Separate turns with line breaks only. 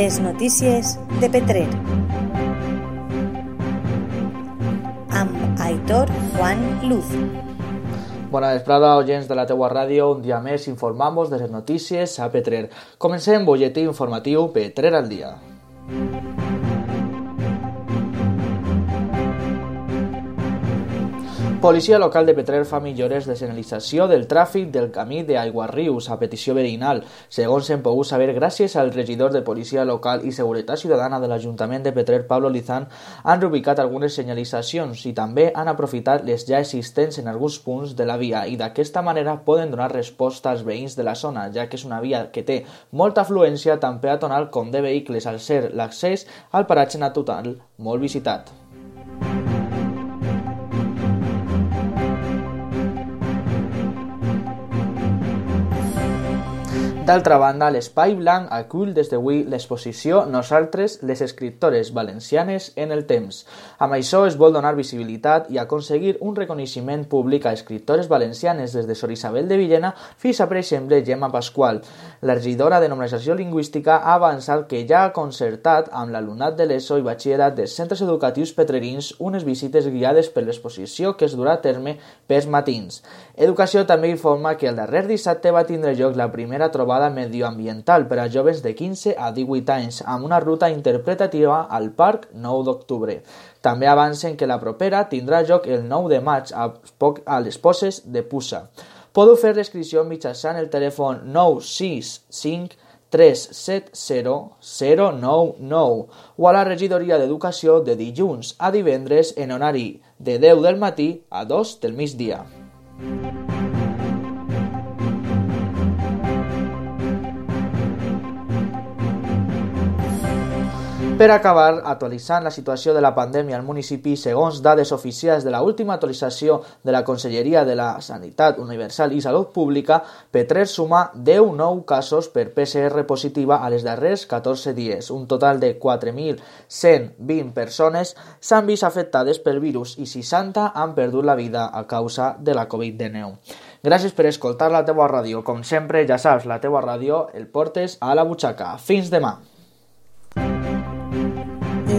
Les notícies de Petrer. Amb Aitor Juan Luz.
Bona vesprada, oients de la teua ràdio. Un dia més informamos de les notícies a Petrer. Comencem bolletí informatiu Petrer al dia. Policia local de Petrer fa millores de senyalització del tràfic del camí d'Aiguarrius a petició veïnal. Segons hem pogut saber, gràcies al regidor de Policia local i Seguretat Ciutadana de l'Ajuntament de Petrer, Pablo Lizán, han reubicat algunes senyalitzacions i també han aprofitat les ja existents en alguns punts de la via i d'aquesta manera poden donar resposta als veïns de la zona, ja que és una via que té molta afluència tant peatonal com de vehicles al ser l'accés al paratge natural molt visitat. D'altra banda, l'Espai Blanc acull des d'avui l'exposició Nosaltres, les escriptores valencianes en el temps. Amb això es vol donar visibilitat i aconseguir un reconeixement públic a escriptores valencianes des de Sor Isabel de Villena fins a, per exemple, Gemma Pasqual. La regidora de Normalització Lingüística ha avançat que ja ha concertat amb l'alumnat de l'ESO i batxillerat dels centres educatius petrerins unes visites guiades per l'exposició que es durà a terme pels matins. Educació també informa que el darrer dissabte va tindre lloc la primera trobada trobada medioambiental per a joves de 15 a 18 anys amb una ruta interpretativa al Parc 9 d'octubre. També avancen que la propera tindrà lloc el 9 de maig a, a les Poses de Pusa. Podeu fer l'inscripció mitjançant el telèfon 965 370 099 o a la regidoria d'Educació de dilluns a divendres en horari de 10 del matí a 2 del migdia. Per acabar, actualitzant la situació de la pandèmia al municipi, segons dades oficials de la última actualització de la Conselleria de la Sanitat Universal i Salut Pública, Petrer suma 10 nou casos per PCR positiva a les darrers 14 dies. Un total de 4.120 persones s'han vist afectades pel virus i 60 han perdut la vida a causa de la Covid-19. Gràcies per escoltar la teua ràdio. Com sempre, ja saps, la teua ràdio el portes a la butxaca. Fins demà.